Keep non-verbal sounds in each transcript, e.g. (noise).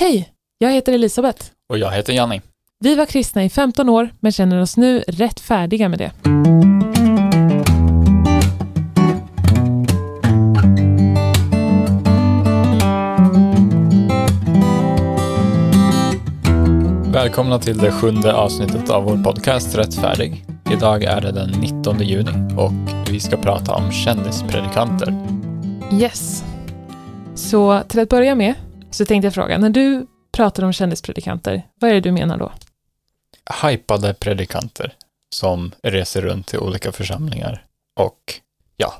Hej, jag heter Elisabeth. Och jag heter Janni. Vi var kristna i 15 år, men känner oss nu rätt färdiga med det. Välkomna till det sjunde avsnittet av vår podcast Rättfärdig. Idag är det den 19 juni och vi ska prata om kändispredikanter. Yes. Så till att börja med så tänkte jag fråga, när du pratar om kändispredikanter, vad är det du menar då? Hypade predikanter som reser runt till olika församlingar och ja,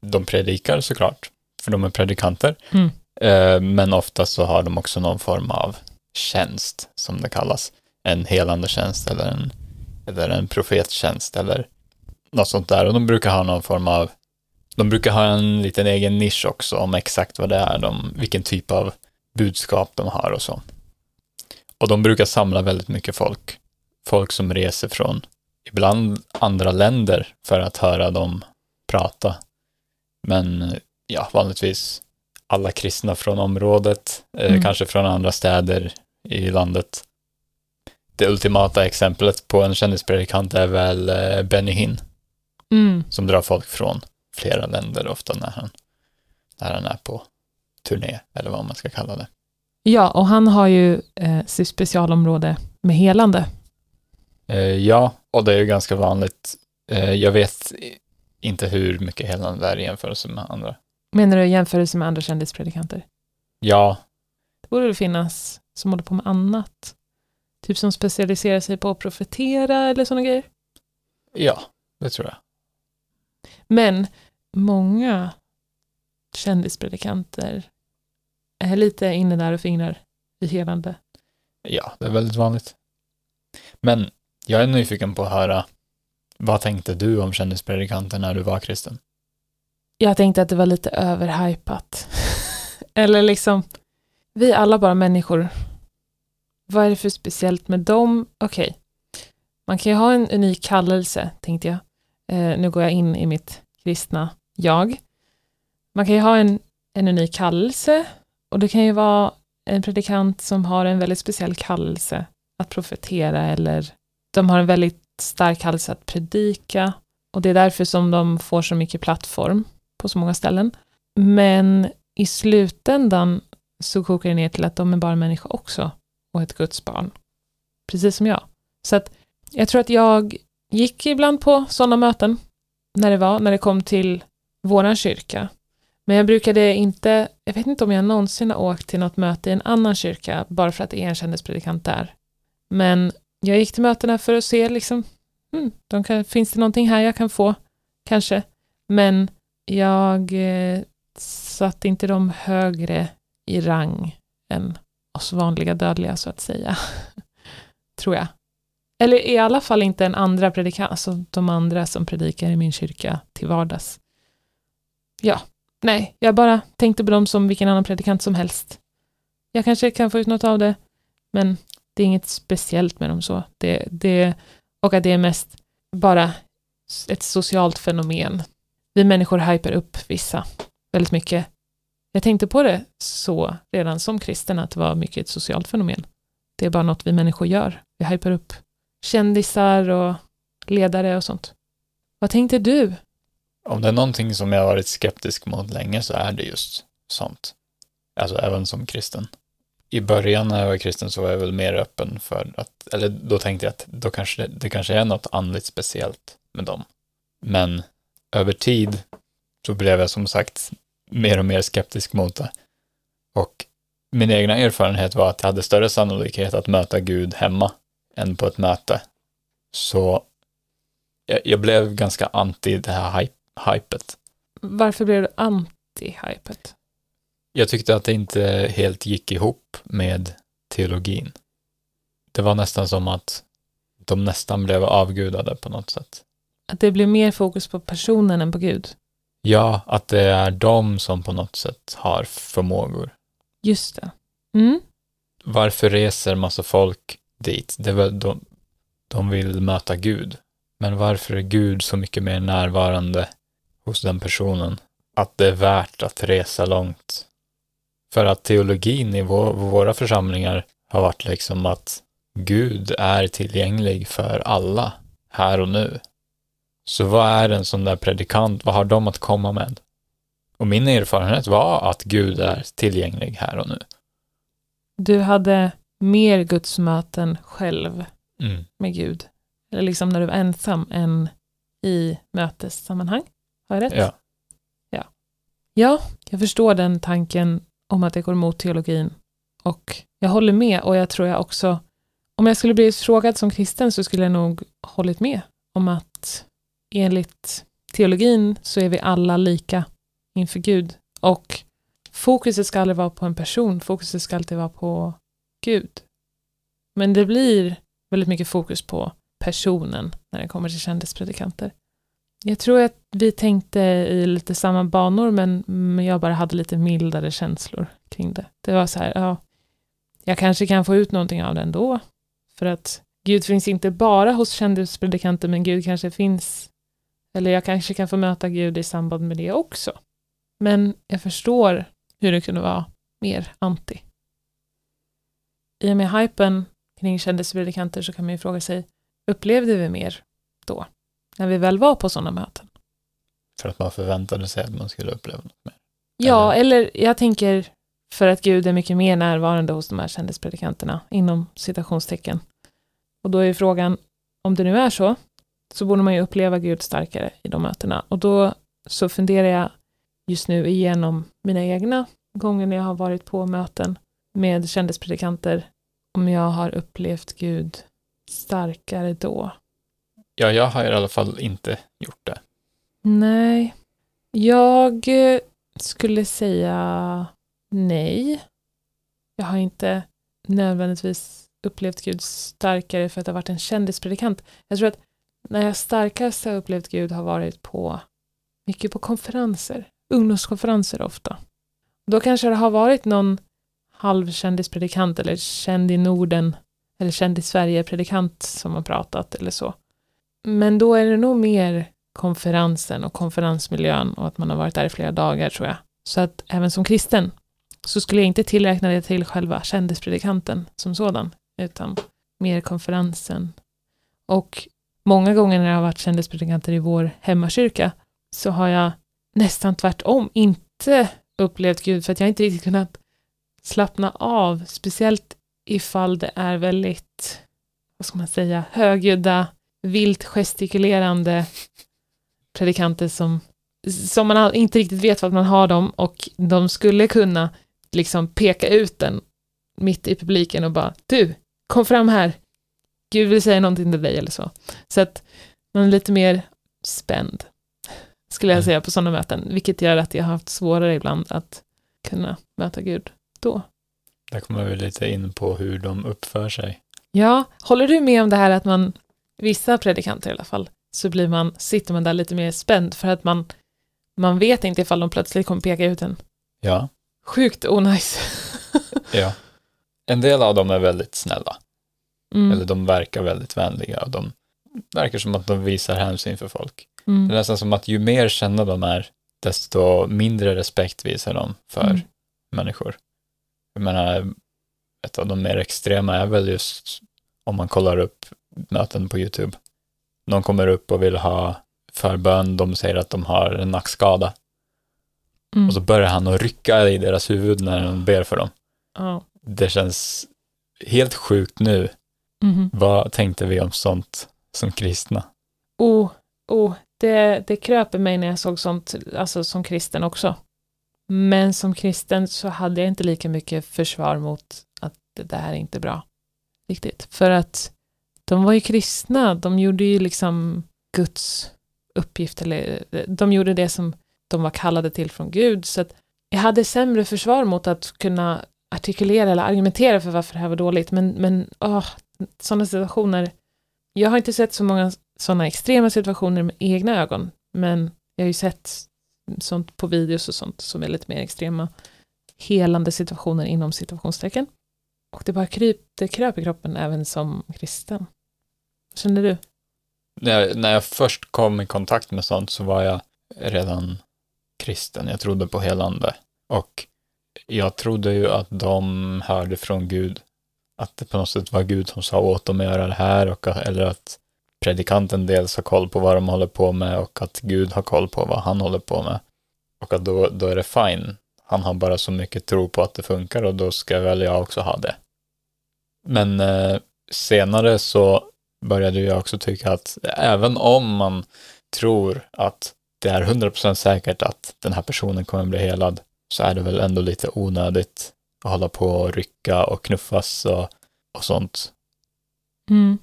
de predikar såklart, för de är predikanter. Mm. Eh, Men ofta så har de också någon form av tjänst, som det kallas. En helande tjänst eller en, eller en profettjänst eller något sånt där. Och de brukar ha någon form av, de brukar ha en liten egen nisch också om exakt vad det är, de, vilken typ av budskap de har och så. Och de brukar samla väldigt mycket folk. Folk som reser från ibland andra länder för att höra dem prata. Men ja, vanligtvis alla kristna från området, eh, Mm. kanske från andra städer i landet. Det ultimata exemplet på en kändispredikant är väl eh, Benny Hinn, Mm. som drar folk från flera länder ofta när han, när han är på turné, eller vad man ska kalla det. Ja, och han har ju eh, sitt specialområde med helande. Eh, ja, och det är ju ganska vanligt. Eh, jag vet inte hur mycket helande det är i jämförelse med andra. Menar du i jämförelse med andra kändispredikanter? Ja, Det borde det finnas som håller på med annat. Typ som specialiserar sig på att profetera eller sådana grejer. ja, det tror jag. Men många kändispredikanter lite inne där och fingrar i helande. Ja, det är väldigt vanligt. Men jag är nyfiken på att höra, vad tänkte du om kändispredikanter när du var kristen? Jag tänkte att det var lite överhypat. (laughs) eller liksom, vi är alla bara människor. Vad är det för speciellt med dem? Okej, man kan ju ha en unik kallelse, tänkte jag. Eh, nu går jag in i mitt kristna jag. Man kan ju ha en, en unik kallelse och det kan ju vara en predikant som har en väldigt speciell kallelse att profetera eller de har en väldigt stark kallelse att predika och det är därför som de får så mycket plattform på så många ställen. Men i slutändan så kokar det ner till att de är bara människor också och ett Guds barn. Precis som jag. Så att jag tror att jag gick ibland på sådana möten när det var, när det kom till våran kyrka. Men jag brukade inte, jag vet inte om jag någonsin har åkt till något möte i en annan kyrka bara för att det är en kändispredikant där. Men jag gick till mötena för att se liksom, hmm, de kan, finns det någonting här jag kan få? Kanske. Men jag eh, satte inte dem högre i rang än oss vanliga dödliga så att säga. (laughs) Tror jag. Eller i alla fall inte en andra predikant, alltså de andra som predikar i min kyrka till vardags. Ja, nej, jag bara tänkte på dem som vilken annan predikant som helst. Jag kanske kan få ut något av det, men det är inget speciellt med dem så. Det, det, och att det är mest bara ett socialt fenomen. Vi människor hyper upp vissa väldigt mycket. Jag tänkte på det så redan som kristen att det var mycket ett socialt fenomen. Det är bara något vi människor gör. Vi hyper upp kändisar och ledare och sånt. Vad tänkte du? Om det är någonting som jag har varit skeptisk mot länge så är det just sånt. Alltså även som kristen. I början när jag var kristen så var jag väl mer öppen för att, eller då tänkte jag att då kanske det, det kanske är något andligt speciellt med dem. Men över tid så blev jag som sagt mer och mer skeptisk mot det. Och min egna erfarenhet var att jag hade större sannolikhet att möta Gud hemma än på ett möte. Så jag, jag blev ganska anti det här hype, hypet. Varför blev du anti-hypet? Jag tyckte att det inte helt gick ihop med teologin. Det var nästan som att de nästan blev avgudade på något sätt. Att det blev mer fokus på personen än på Gud? Ja, att det är de som på något sätt har förmågor. Just det. Mm. Varför reser massa folk dit? Det väl de, de vill möta Gud. Men varför är Gud så mycket mer närvarande hos den personen? Att det är värt att resa långt För att teologin i vår, våra församlingar har varit liksom att Gud är tillgänglig för alla här och nu. Så vad är en sån där predikant, vad har de att komma med? Och min erfarenhet var att Gud är tillgänglig här och nu. Du hade mer gudsmöten själv Mm. med Gud. Eller liksom när du var ensam än i mötessammanhang. Har jag rätt? Ja. Ja, jag förstår den tanken om att det går emot teologin. Och jag håller med och jag tror jag också, om jag skulle bli frågad som kristen så skulle jag nog hållit med om att enligt teologin så är vi alla lika inför Gud. Och fokuset ska aldrig vara på en person, fokuset ska alltid vara på Gud. Men det blir väldigt mycket fokus på personen när det kommer till kändispredikanter. Jag tror att vi tänkte i lite samma banor, men jag bara hade lite mildare känslor kring det. Det var så här, ja, jag kanske kan få ut någonting av det ändå. För att Gud finns inte bara hos kändispredikanter, men Gud kanske finns, eller jag kanske kan få möta Gud i samband med det också. Men jag förstår hur det kunde vara mer anti. I och med hypen kring kändispredikanter så kan man ju fråga sig, upplevde vi mer då? När vi väl var på sådana möten? För att man förväntade sig att man skulle uppleva något mer. Ja, eller jag tänker för att Gud är mycket mer närvarande hos de här kändispredikanterna, inom citationstecken. Och då är frågan, om det nu är så, så borde man ju uppleva Gud starkare i de mötena. Och då så funderar jag just nu igenom mina egna gånger när jag har varit på möten med kändispredikanter, om jag har upplevt Gud starkare då. Ja, jag har i alla fall inte gjort det. Nej, jag eh, skulle säga nej. Jag har inte nödvändigtvis upplevt Gud starkare för att jag har varit en kändispredikant. Jag tror att när jag starkast har upplevt Gud har varit på mycket på konferenser, ungdomskonferenser ofta. Då kanske det har varit någon halvkändispredikant eller känd i Norden eller känd i Sverige-predikant som har pratat eller så. Men då är det nog mer konferensen och konferensmiljön och att man har varit där i flera dagar tror jag. Så att även som kristen så skulle jag inte tillräkna det till själva kändispredikanten som sådan, utan mer konferensen. Och många gånger när det har varit kändispredikanter i vår hemmakyrka så har jag nästan tvärtom inte upplevt Gud för att jag inte riktigt kunnat slappna av, speciellt ifall det är väldigt, vad ska man säga, högljudda, vilt gestikulerande predikanter som, som man inte riktigt vet vad man har dem och de skulle kunna liksom peka ut den mitt i publiken och bara du, kom fram här, Gud vill säga någonting till dig eller så. Så att man är lite mer spänd, skulle jag Mm. säga, på sådana möten, vilket gör att jag har haft svårare ibland att kunna möta Gud då. Där kommer vi lite in på hur de uppför sig. Ja, håller du med om det här att man, vissa predikanter i alla fall, så blir man, sitter man där lite mer spänd för att man, man vet inte ifall de plötsligt kommer peka ut en. Ja, Sjukt onajs. (laughs) ja. En del av dem är väldigt snälla, Mm, eller de verkar väldigt vänliga och de verkar som att de visar hänsyn för folk. Det är mm, nästan som att ju mer kända de är, desto mindre respekt visar de för Mm. människor. Jag menar, ett av de mer extrema är väl just om man kollar upp möten på YouTube. Någon kommer upp och vill ha förbön, de säger att de har en nackskada mm. och så börjar han att rycka i deras huvud när de ber för dem. Ja, Det känns helt sjukt nu. mhm. Vad tänkte vi om sånt som kristna? Oh, oh, det, det kröper mig när jag såg sånt, alltså som kristen också. Men som kristen så hade jag inte lika mycket försvar mot att det där är inte bra. Riktigt. För att de var ju kristna, de gjorde ju liksom Guds uppgift, eller de gjorde det som de var kallade till från Gud. Så att jag hade sämre försvar mot att kunna artikulera eller argumentera för varför det här var dåligt. Men, men åh, sådana situationer, jag har inte sett så många sådana extrema situationer med egna ögon, men jag har ju sett sånt på videos och sånt som är lite mer extrema helande situationer inom situationstecken. Och det bara kryp, det kröp i kroppen även som kristen. Känner du? När jag, när jag först kom i kontakt med sånt så var jag redan kristen. Jag trodde på helande. Och Jag trodde ju att de hörde från Gud. Att det på något sätt var Gud som sa åt dem att göra det här. Och, eller att predikanten dels har koll på vad de håller på med och att Gud har koll på vad han håller på med. Och att då, då är det fine. Han har bara så mycket tro på att det funkar och då ska väl jag också ha det. Men eh, senare så började jag också tycka att även om man tror att det är 100% säkert att den här personen kommer bli helad så är det väl ändå lite onödigt att hålla på och rycka och knuffas och, och sånt. Mm.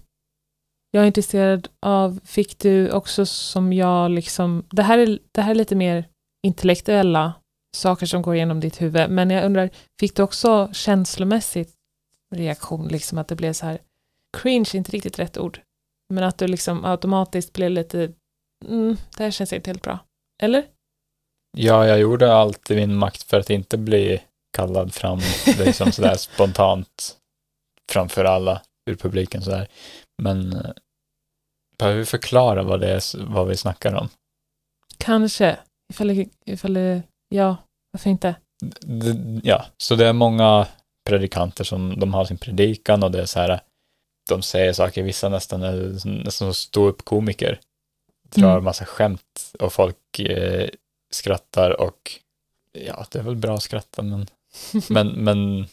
Jag är intresserad av, fick du också som jag liksom, det här är, det här är lite mer intellektuella saker som går igenom ditt huvud, men jag undrar, fick du också känslomässigt reaktion, liksom att det blev så här, cringe är inte riktigt rätt ord, men att du liksom automatiskt blev lite, mm, det här känns inte helt bra, eller? Ja, jag gjorde allt i min makt för att inte bli kallad fram liksom sådär (laughs) spontant framför alla ur publiken sådär. Men eh, behöver vi förklara vad det är, vad vi snackar om? Kanske, ifall ifall ja, varför inte? D ja, så det är många predikanter som de har sin predikan och det är så här, de säger saker, vissa nästan är nästan som stå upp komiker drar mm. massa skämt och folk eh, skrattar och ja, det är väl bra att skratta men, (laughs) men, men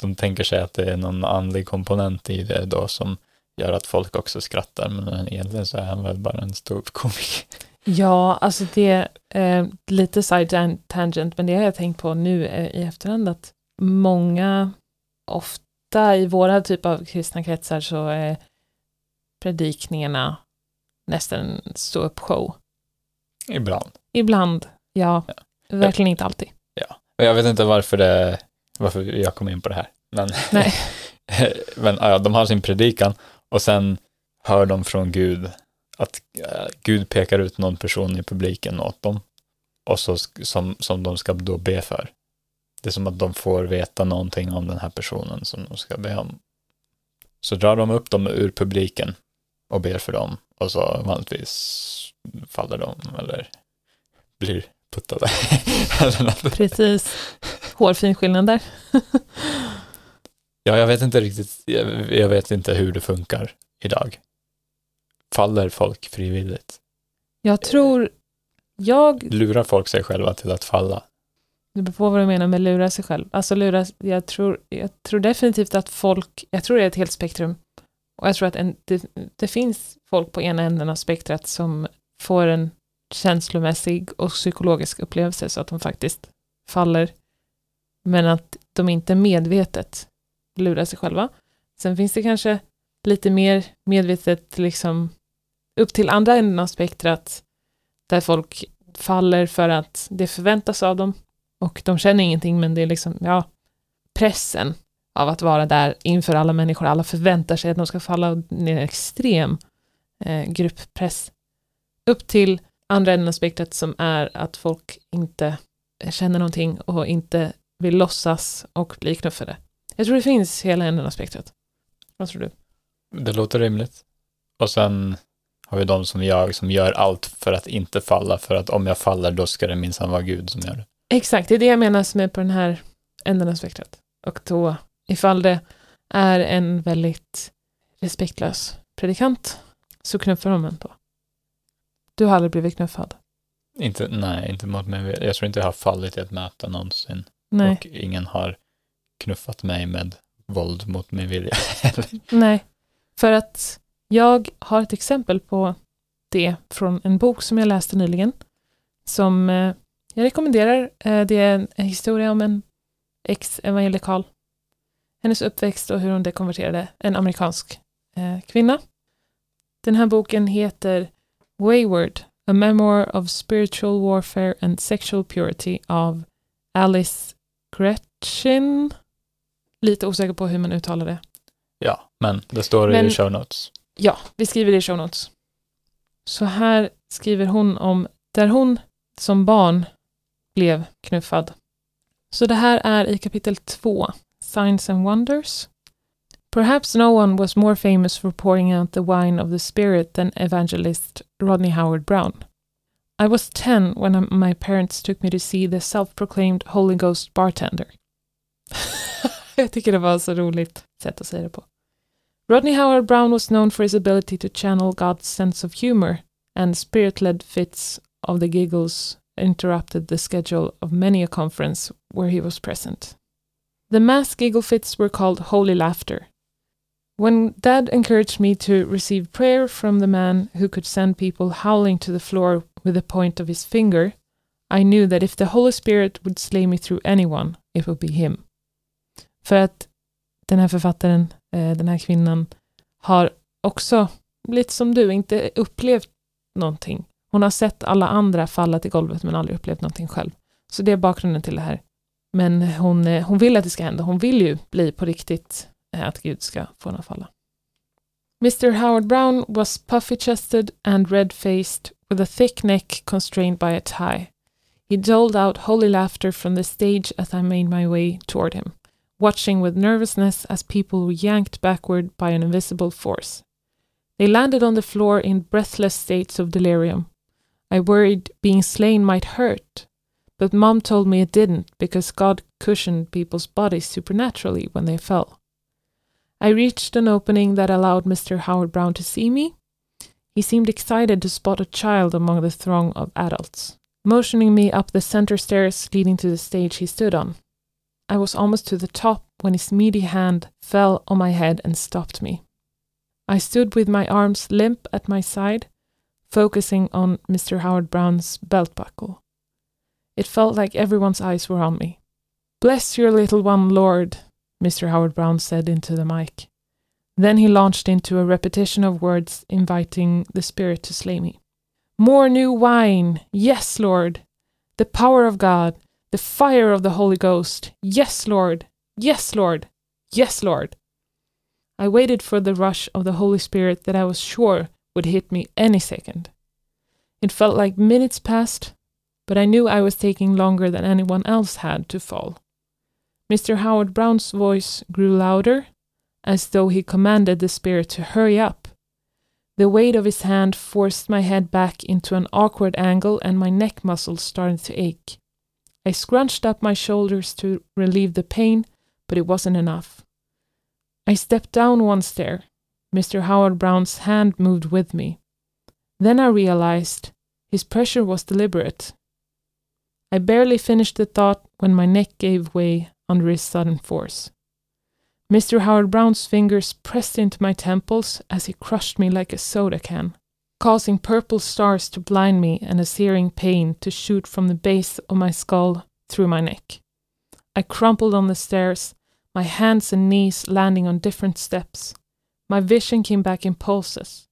de tänker sig att det är någon andlig komponent i det då som gör att folk också skrattar, men egentligen så är han väl bara en ståuppkomiker. Ja, alltså det är eh, lite side tangent, men det har jag tänkt på nu eh, i efterhand att många, ofta i våra typ av kristna kretsar så är predikningarna nästan ståuppshow. Ibland. Ibland, ja. ja. Verkligen inte alltid. Ja, och jag vet inte varför det, varför jag kom in på det här, men, Nej. (laughs) men ja, de har sin predikan och sen hör de från Gud att Gud pekar ut någon person i publiken åt dem och så som, som de ska då be för. Det är som att de får veta någonting om den här personen som de ska be om. Så drar de upp dem ur publiken och ber för dem och så vanligtvis faller de eller blir puttade. (laughs) Precis. Hårfin skillnad där. ja, jag vet inte riktigt, jag, jag vet inte hur det funkar idag. Faller folk frivilligt? Jag tror, jag... Lurar folk sig själva till att falla? Det beror på vad du menar med lura sig själv. Alltså lura, jag tror, jag tror definitivt att folk, jag tror det är ett helt spektrum. Och jag tror att en, det, det finns folk på ena änden av spektrat som får en känslomässig och psykologisk upplevelse så att de faktiskt faller. Men att de inte medvetet lurar sig själva. Sen finns det kanske lite mer medvetet liksom upp till andra änden av spektrat där folk faller för att det förväntas av dem och de känner ingenting men det är liksom, ja, pressen av att vara där inför alla människor, alla förväntar sig att de ska falla ner en extrem eh, grupppress. Upp till andra änden av spektrat som är att folk inte känner någonting och inte vill låtsas och bli knuffade. Jag tror det finns hela änden av spektrat. Vad tror du? Det låter rimligt. Och sen har vi de som jag som gör allt för att inte falla, för att om jag faller då ska det minsann vara Gud som gör det. Exakt, det är det jag menar som är på den här änden av spektrat. Och då, ifall det är en väldigt respektlös predikant, så knuffar de en då. Du har aldrig blivit knuffad? Inte, nej, inte mot mig. Jag tror inte jag har fallit i ett möte någonsin. Nej. Och ingen har knuffat mig med våld mot min vilja. (laughs) nej, för att jag har ett exempel på det från en bok som jag läste nyligen, som eh, jag rekommenderar. Eh, det är en historia om en ex-evangelikal, hennes uppväxt och hur hon dekonverterade, en amerikansk eh, kvinna. Den här boken heter Wayward, A Memoir of Spiritual Warfare and Sexual Purity av Alice Gretchen. Lite osäker på hur man uttalar det. Ja, men det står men, i show notes. Ja, vi skriver det i show notes. Så här skriver hon om där hon som barn blev knuffad. Så det här är i kapitel 2, Signs and Wonders. Perhaps no one was more famous for pouring out the wine of the Spirit than evangelist Rodney Howard Brown. I was 10 when my parents took me to see the self-proclaimed Holy Ghost bartender. (laughs) Jag tycker det var så roligt sätt att säga det på. Rodney Howard Brown was known for his ability to channel God's sense of humor, and spirit-led fits of the giggles interrupted the schedule of many a conference where he was present. The mass giggle fits were called holy laughter. When Dad encouraged me to receive prayer from the man who could send people howling to the floor with the point of his finger, I knew that if the Holy Spirit would slay me through anyone, it would be him. För att den här författaren, eh, den här kvinnan, har också, lite som du, inte upplevt någonting. Hon har sett alla andra falla till golvet men aldrig upplevt någonting själv. Så det är bakgrunden till det här. Men hon, eh, hon vill att det ska hända. Hon vill ju bli på riktigt eh, att Gud ska få henne att falla. Mr Howard Brown was puffy-chested and red-faced with a thick neck constrained by a tie. He doled out holy laughter from the stage as I made my way toward him, watching with nervousness as people were yanked backward by an invisible force. They landed on the floor in breathless states of delirium. I worried being slain might hurt, but Mom told me it didn't because God cushioned people's bodies supernaturally when they fell. I reached an opening that allowed Mr. Howard Brown to see me. He seemed excited to spot a child among the throng of adults. Motioning me up the center stairs leading to the stage he stood on. I was almost to the top when his meaty hand fell on my head and stopped me. I stood with my arms limp at my side, focusing on Mr. Howard Brown's belt buckle. It felt like everyone's eyes were on me. Bless your little one, Lord, Mr. Howard Brown said into the mic. Then he launched into a repetition of words inviting the Spirit to slay me. More new wine! Yes, Lord! The power of God! The fire of the Holy Ghost! Yes, Lord! Yes, Lord! Yes, Lord! I waited for the rush of the Holy Spirit that I was sure would hit me any second. It felt like minutes passed, but I knew I was taking longer than anyone else had to fall. Mr. Howard Brown's voice grew louder, as though he commanded the spirit to hurry up. The weight of his hand forced my head back into an awkward angle, and my neck muscles started to ache. I scrunched up my shoulders to relieve the pain, but it wasn't enough. I stepped down one stair. Mr. Howard Brown's hand moved with me. Then I realized his pressure was deliberate. I barely finished the thought when my neck gave way under his sudden force. Mr. Howard Brown's fingers pressed into my temples as he crushed me like a soda can, causing purple stars to blind me and a searing pain to shoot from the base of my skull through my neck. I crumpled on the stairs, my hands and knees landing on different steps. My vision came back in pulses.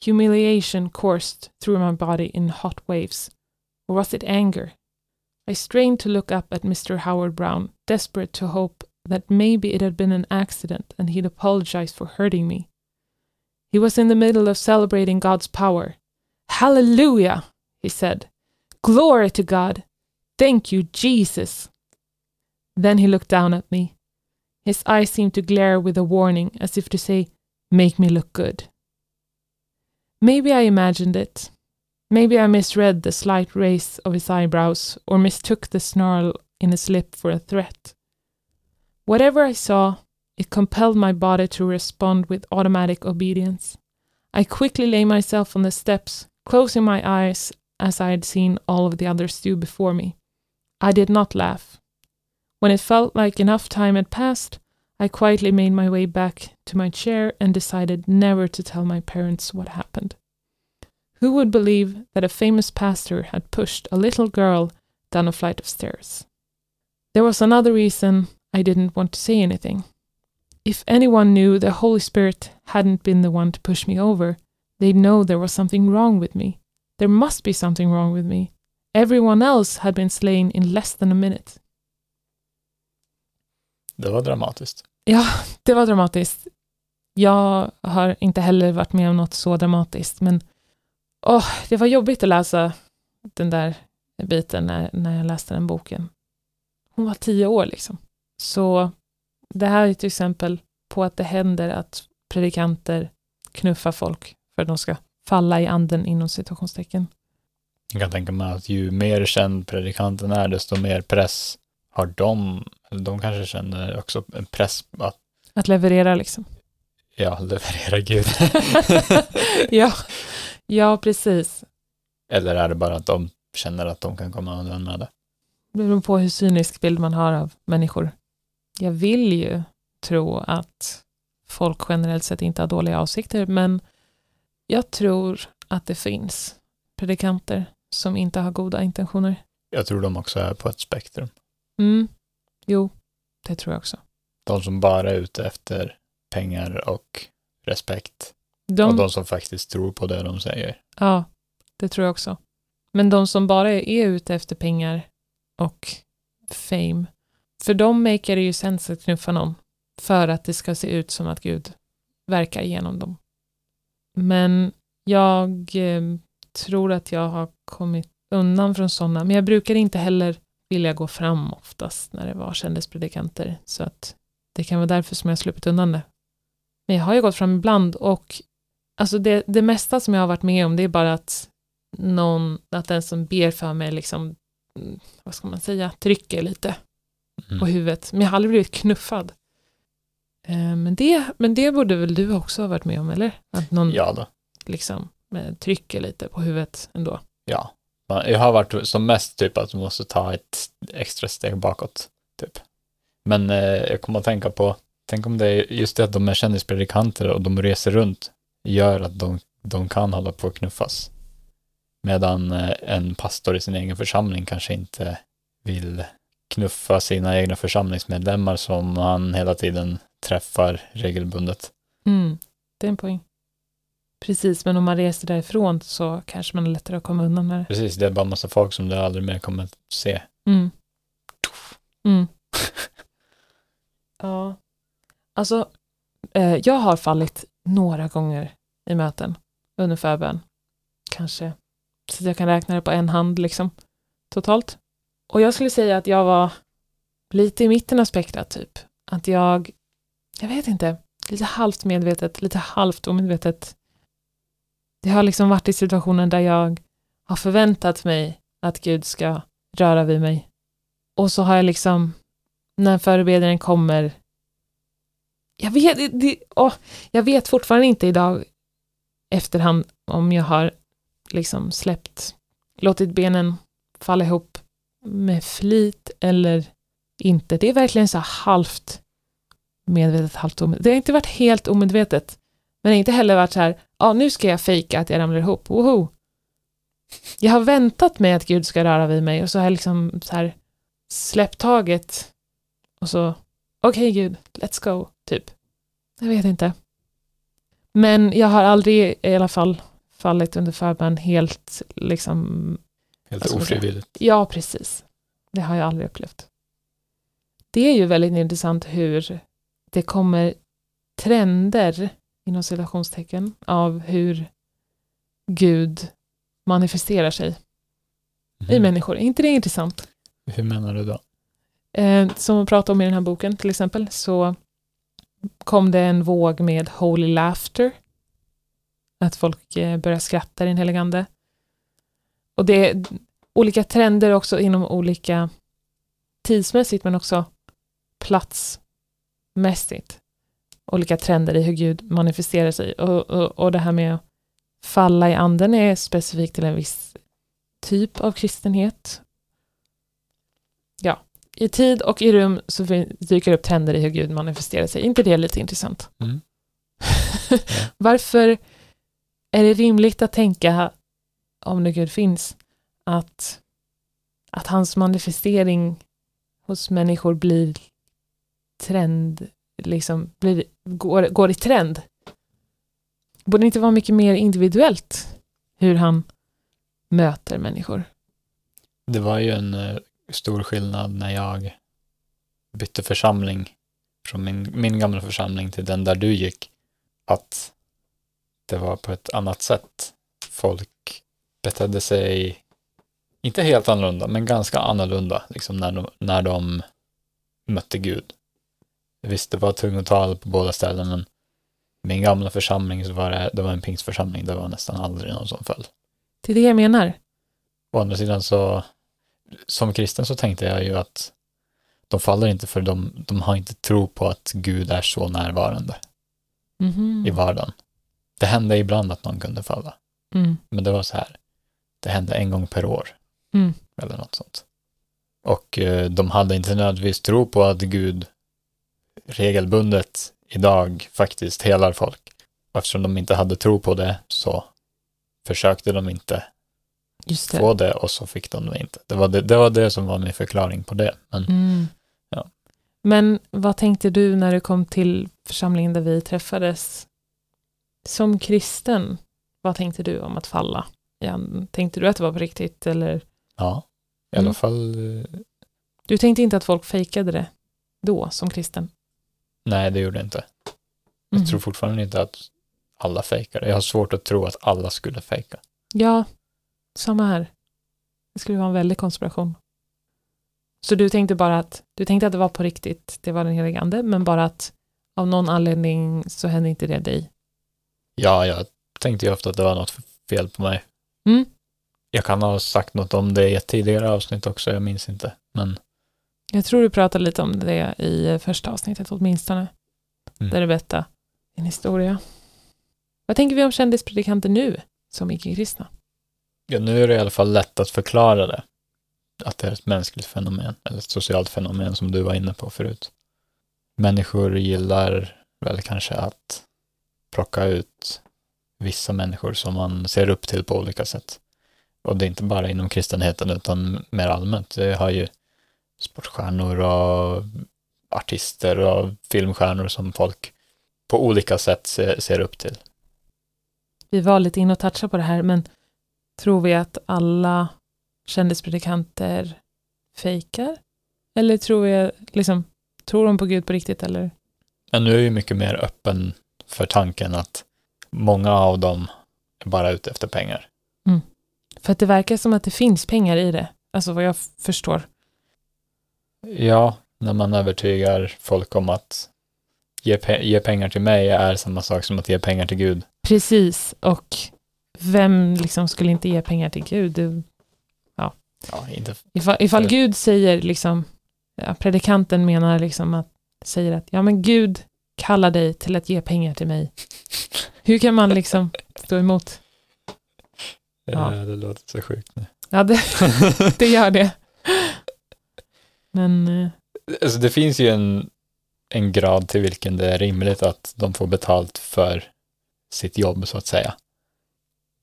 Humiliation coursed through my body in hot waves. Or was it anger? I strained to look up at Mr. Howard Brown, desperate to hope that maybe it had been an accident and he'd apologize for hurting me. He was in the middle of celebrating God's power. Hallelujah, he said. Glory to God. Thank you, Jesus. Then he looked down at me. His eyes seemed to glare with a warning, as if to say, Make me look good. Maybe I imagined it. Maybe I misread the slight raise of his eyebrows, or mistook the snarl in his lip for a threat. Whatever I saw, it compelled my body to respond with automatic obedience. I quickly lay myself on the steps, closing my eyes as I had seen all of the others do before me. I did not laugh. When it felt like enough time had passed, I quietly made my way back to my chair and decided never to tell my parents what happened. Who would believe that a famous pastor had pushed a little girl down a flight of stairs? There was another reason I didn't want to say anything. If anyone knew the Holy Spirit hadn't been the one to push me over, they'd know there was something wrong with me. There must be something wrong with me. Everyone else had been slain in less than a minute. Det var dramatiskt. Ja, det var dramatiskt. Jag har inte heller varit med om något så dramatiskt, men åh, det var jobbigt att läsa den där biten när, när jag läste den boken. Hon var tio år liksom. Så det här är till exempel på att det händer att predikanter knuffar folk för att de ska falla i anden inom situationstecken. Jag kan tänka mig att ju mer känd predikanten är, desto mer press har de. De kanske känner också en press att, Att leverera liksom. ja, leverera Gud. (laughs) ja. ja, precis. Eller är det bara att de känner att de kan komma undan med det? Det beror på hur cynisk bild man har av människor. Jag vill ju tro att folk generellt sett inte har dåliga avsikter, men jag tror att det finns predikanter som inte har goda intentioner. Jag tror de också är på ett spektrum. Mm. Jo, det tror jag också. De som bara är ute efter pengar och respekt. De, Och de som faktiskt tror på det de säger. Ja, det tror jag också. Men de som bara är ute efter pengar och fame, för dem maker det ju sens att knuffa någon för att det ska se ut som att Gud verkar genom dem. Men jag eh, tror att jag har kommit undan från sådana, men jag brukar inte heller vilja gå fram oftast när det var kändispredikanter, så att det kan vara därför som jag har sluppit undan det. Men jag har ju gått fram ibland och alltså det, det mesta som jag har varit med om det är bara att någon, att den som ber för mig liksom, mm, vad ska man säga, trycker lite Mm. på huvudet. Men jag har aldrig blivit knuffad. Eh, Men det, men det borde väl du också ha varit med om, eller? Att någon Ja då. liksom eh, trycker lite på huvudet ändå. Ja. Jag har varit som mest typ att du måste ta ett extra steg bakåt. Typ. Men eh, jag kommer att tänka på, tänk om det är just det att de är kändispredikanter och de reser runt gör att de, de kan hålla på att knuffas. Medan eh, en pastor i sin egen församling kanske inte vill knuffa sina egna församlingsmedlemmar som han hela tiden träffar regelbundet. Mm, det är en poäng. Precis, men om man reser därifrån så kanske man är lättare att komma undan med det. Precis, det är bara massa folk som du aldrig mer kommer att se. Mm. Mm. (laughs) ja. Alltså, eh, jag har fallit några gånger i möten under förbön. Kanske. Så att jag kan räkna det på en hand liksom. Totalt. Och jag skulle säga att jag var lite i mitten av spektrat typ. Att jag, jag vet inte, lite halvt medvetet, lite halvt omedvetet. Det har liksom varit i situationer där jag har förväntat mig att Gud ska röra vid mig. Och så har jag liksom, när förebedjaren kommer, jag vet, det- åh, jag vet fortfarande inte idag efterhand om jag har liksom släppt, låtit benen falla ihop med flit eller inte. Det är verkligen så halvt medvetet, halvt omedvetet. Det har inte varit helt omedvetet, men inte heller varit så här, ja nu ska jag fejka att jag ramlar ihop, woho! Jag har väntat mig att Gud ska röra vid mig och så har jag liksom så här släppt taget och så, okej Gud, let's go, typ. Jag vet inte. Men jag har aldrig i alla fall fallit under förbön helt liksom, Helt ofrivilligt. ja precis. Det har jag aldrig upplevt. Det är ju väldigt intressant hur det kommer trender, inom citationstecken, av hur Gud manifesterar sig i Mhm. människor. Är inte det intressant? Hur menar du då? Eh, som vi pratar om i den här boken till exempel så kom det en våg med holy laughter. Att folk eh, börjar skratta i den helige ande. Och det är olika trender också inom olika tidsmässigt men också platsmässigt. Olika trender i hur Gud manifesterar sig. Och, och, och det här med att falla i anden är specifikt till en viss typ av kristenhet i tid och i rum så dyker det upp trender i hur Gud manifesterar sig. inte det lite intressant? Mm. (laughs) Varför är det rimligt att tänka, om nu Gud finns, att, att hans manifestering hos människor blir trend, liksom blir, går, går i trend? Borde det inte vara mycket mer individuellt hur han möter människor? Det var ju en eh, stor skillnad när jag bytte församling från min, min gamla församling till den där du gick. Att det var på ett annat sätt. Folk betedde sig, inte helt annorlunda, men ganska annorlunda liksom när de, när de mötte Gud. Visst, det var tungotal på båda ställen, men min gamla församling så var det, det var en pingstförsamling, det var nästan aldrig någon som föll. Det är det jag menar. å andra sidan så, som kristen så tänkte jag ju att de faller inte för de, de har inte tro på att Gud är så närvarande Mhm. i vardagen. Det hände ibland att någon kunde falla, Mm. men det var så här, det hände en gång per år Mm. eller något sånt. Och eh, de hade inte nödvändigtvis tro på att Gud regelbundet idag faktiskt helar folk. Och eftersom de inte hade tro på det så försökte de inte det. få det och så fick de det inte. Det var det, det var det som var min förklaring på det. Men Mm. Ja. Men vad tänkte du när du kom till församlingen där vi träffades? Som kristen, vad tänkte du om att falla? Tänkte du att det var på riktigt eller? ja, i Mm. alla fall, eh, Du tänkte inte att folk fejkade det då som kristen? Nej det gjorde jag inte. Jag Mhm. tror fortfarande inte att alla fejkar. Jag har svårt att tro att alla skulle fejka. Ja, samma här. Det skulle vara en väldig konspiration. Så du tänkte bara att, du tänkte att det var på riktigt, det var den helige ande, men bara att av någon anledning så hände inte det dig. Ja, jag tänkte ju ofta att det var något fel på mig. Mm. Jag kan ha sagt något om det i ett tidigare avsnitt också, jag minns inte. Men Jag tror du pratade lite om det i första avsnittet åtminstone. Mm. Där du berättade din historia. Vad tänker vi om kändispredikanter nu, som icke-kristna? ja, nu är det i alla fall lätt att förklara det. Att det är ett mänskligt fenomen, eller ett socialt fenomen som du var inne på förut. Människor gillar väl kanske att plocka ut vissa människor som man ser upp till på olika sätt. Och det är inte bara inom kristenheten utan mer allmänt. Det har ju sportstjärnor och artister och filmstjärnor som folk på olika sätt ser, ser upp till. Vi var lite inne och touchade på det här, men tror vi att alla kändispredikanter fejkar? Eller tror vi, liksom, tror de på Gud på riktigt eller? Men nu är ju mycket mer öppen för tanken att många av dem är bara ute efter pengar. För att det verkar som att det finns pengar i det, alltså vad jag förstår. Ja, när man övertygar folk om att ge, pe- ge pengar till mig är samma sak som att ge pengar till Gud. Precis, och vem liksom skulle inte ge pengar till Gud? Det, Ja, inte, ifall ifall. Gud säger liksom, ja, predikanten menar liksom att, säger att ja men Gud kallar dig till att ge pengar till mig. Hur kan man liksom stå emot? (laughs) Ja. Det låter så sjukt nu. Ja, det, (laughs) det gör det. Men eh, Alltså det finns ju en, en grad till vilken det är rimligt att de får betalt för sitt jobb så att säga.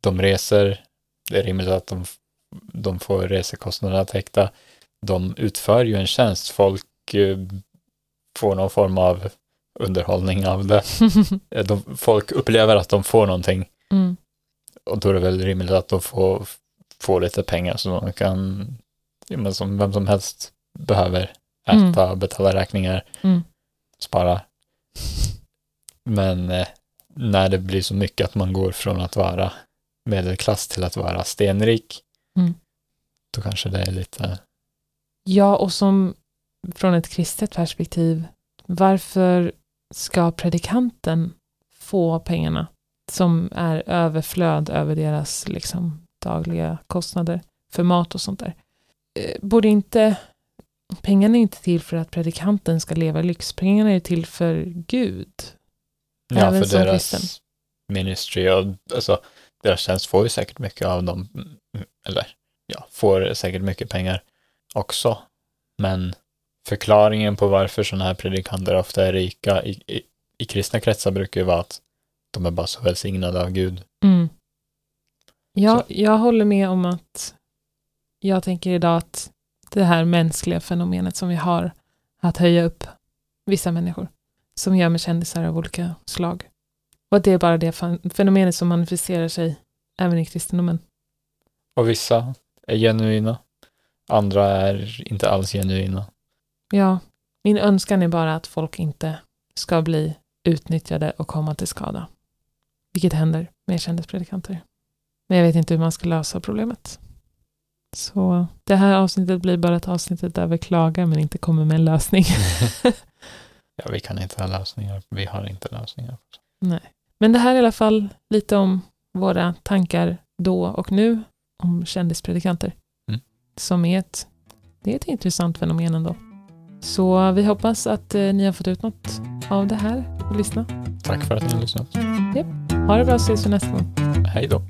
De reser, det är rimligt att de, de får resekostnaderna täckta. De utför ju en tjänst, folk eh, får någon form av underhållning av det. (laughs) Eh, De, folk upplever att de får någonting mm, och då är det väl rimligt att de får, får lite pengar så de kan, som vem som helst behöver äta, betala räkningar, Mm. spara. Men eh, när det blir så mycket att man går från att vara medelklass till att vara stenrik, Mm. då kanske det är lite, ja, och som från ett kristet perspektiv, varför ska predikanten få pengarna som är överflöd över deras liksom, dagliga kostnader för mat och sånt där? Eh, Borde inte pengarna är inte till för att predikanten ska leva lyx, pengarna är till för Gud. ja Även för deras kristen. ministry och alltså deras tjänst får ju säkert mycket av dem, eller ja, får säkert mycket pengar också. Men förklaringen på varför sådana här predikanter ofta är rika i, i, i kristna kretsar brukar ju vara att de är bara så välsignade av Gud. Mm. Ja, Så- jag håller med om att jag tänker idag att det här mänskliga fenomenet som vi har att höja upp vissa människor som gör med kändisar av olika slag. Och att det är bara det fen- fenomenet som manifesterar sig även i kristendomen. Och vissa är genuina, andra är inte alls genuina. Ja, min önskan är bara att folk inte ska bli utnyttjade och komma till skada. Vilket händer med kändispredikanter. Men jag vet inte hur man ska lösa problemet. Så det här avsnittet blir bara ett avsnitt där vi klagar men inte kommer med en lösning. (laughs) (laughs) Ja, vi kan inte ha lösningar, vi har inte lösningar. Nej. Men det här är i alla fall lite om våra tankar då och nu om kändispredikanter. som är ett, det är ett intressant fenomen ändå. Så vi hoppas att eh, ni har fått ut något av det här och lyssna. Tack för att ni har lyssnat. Ha det bra, ses vi nästa gång. Hej då.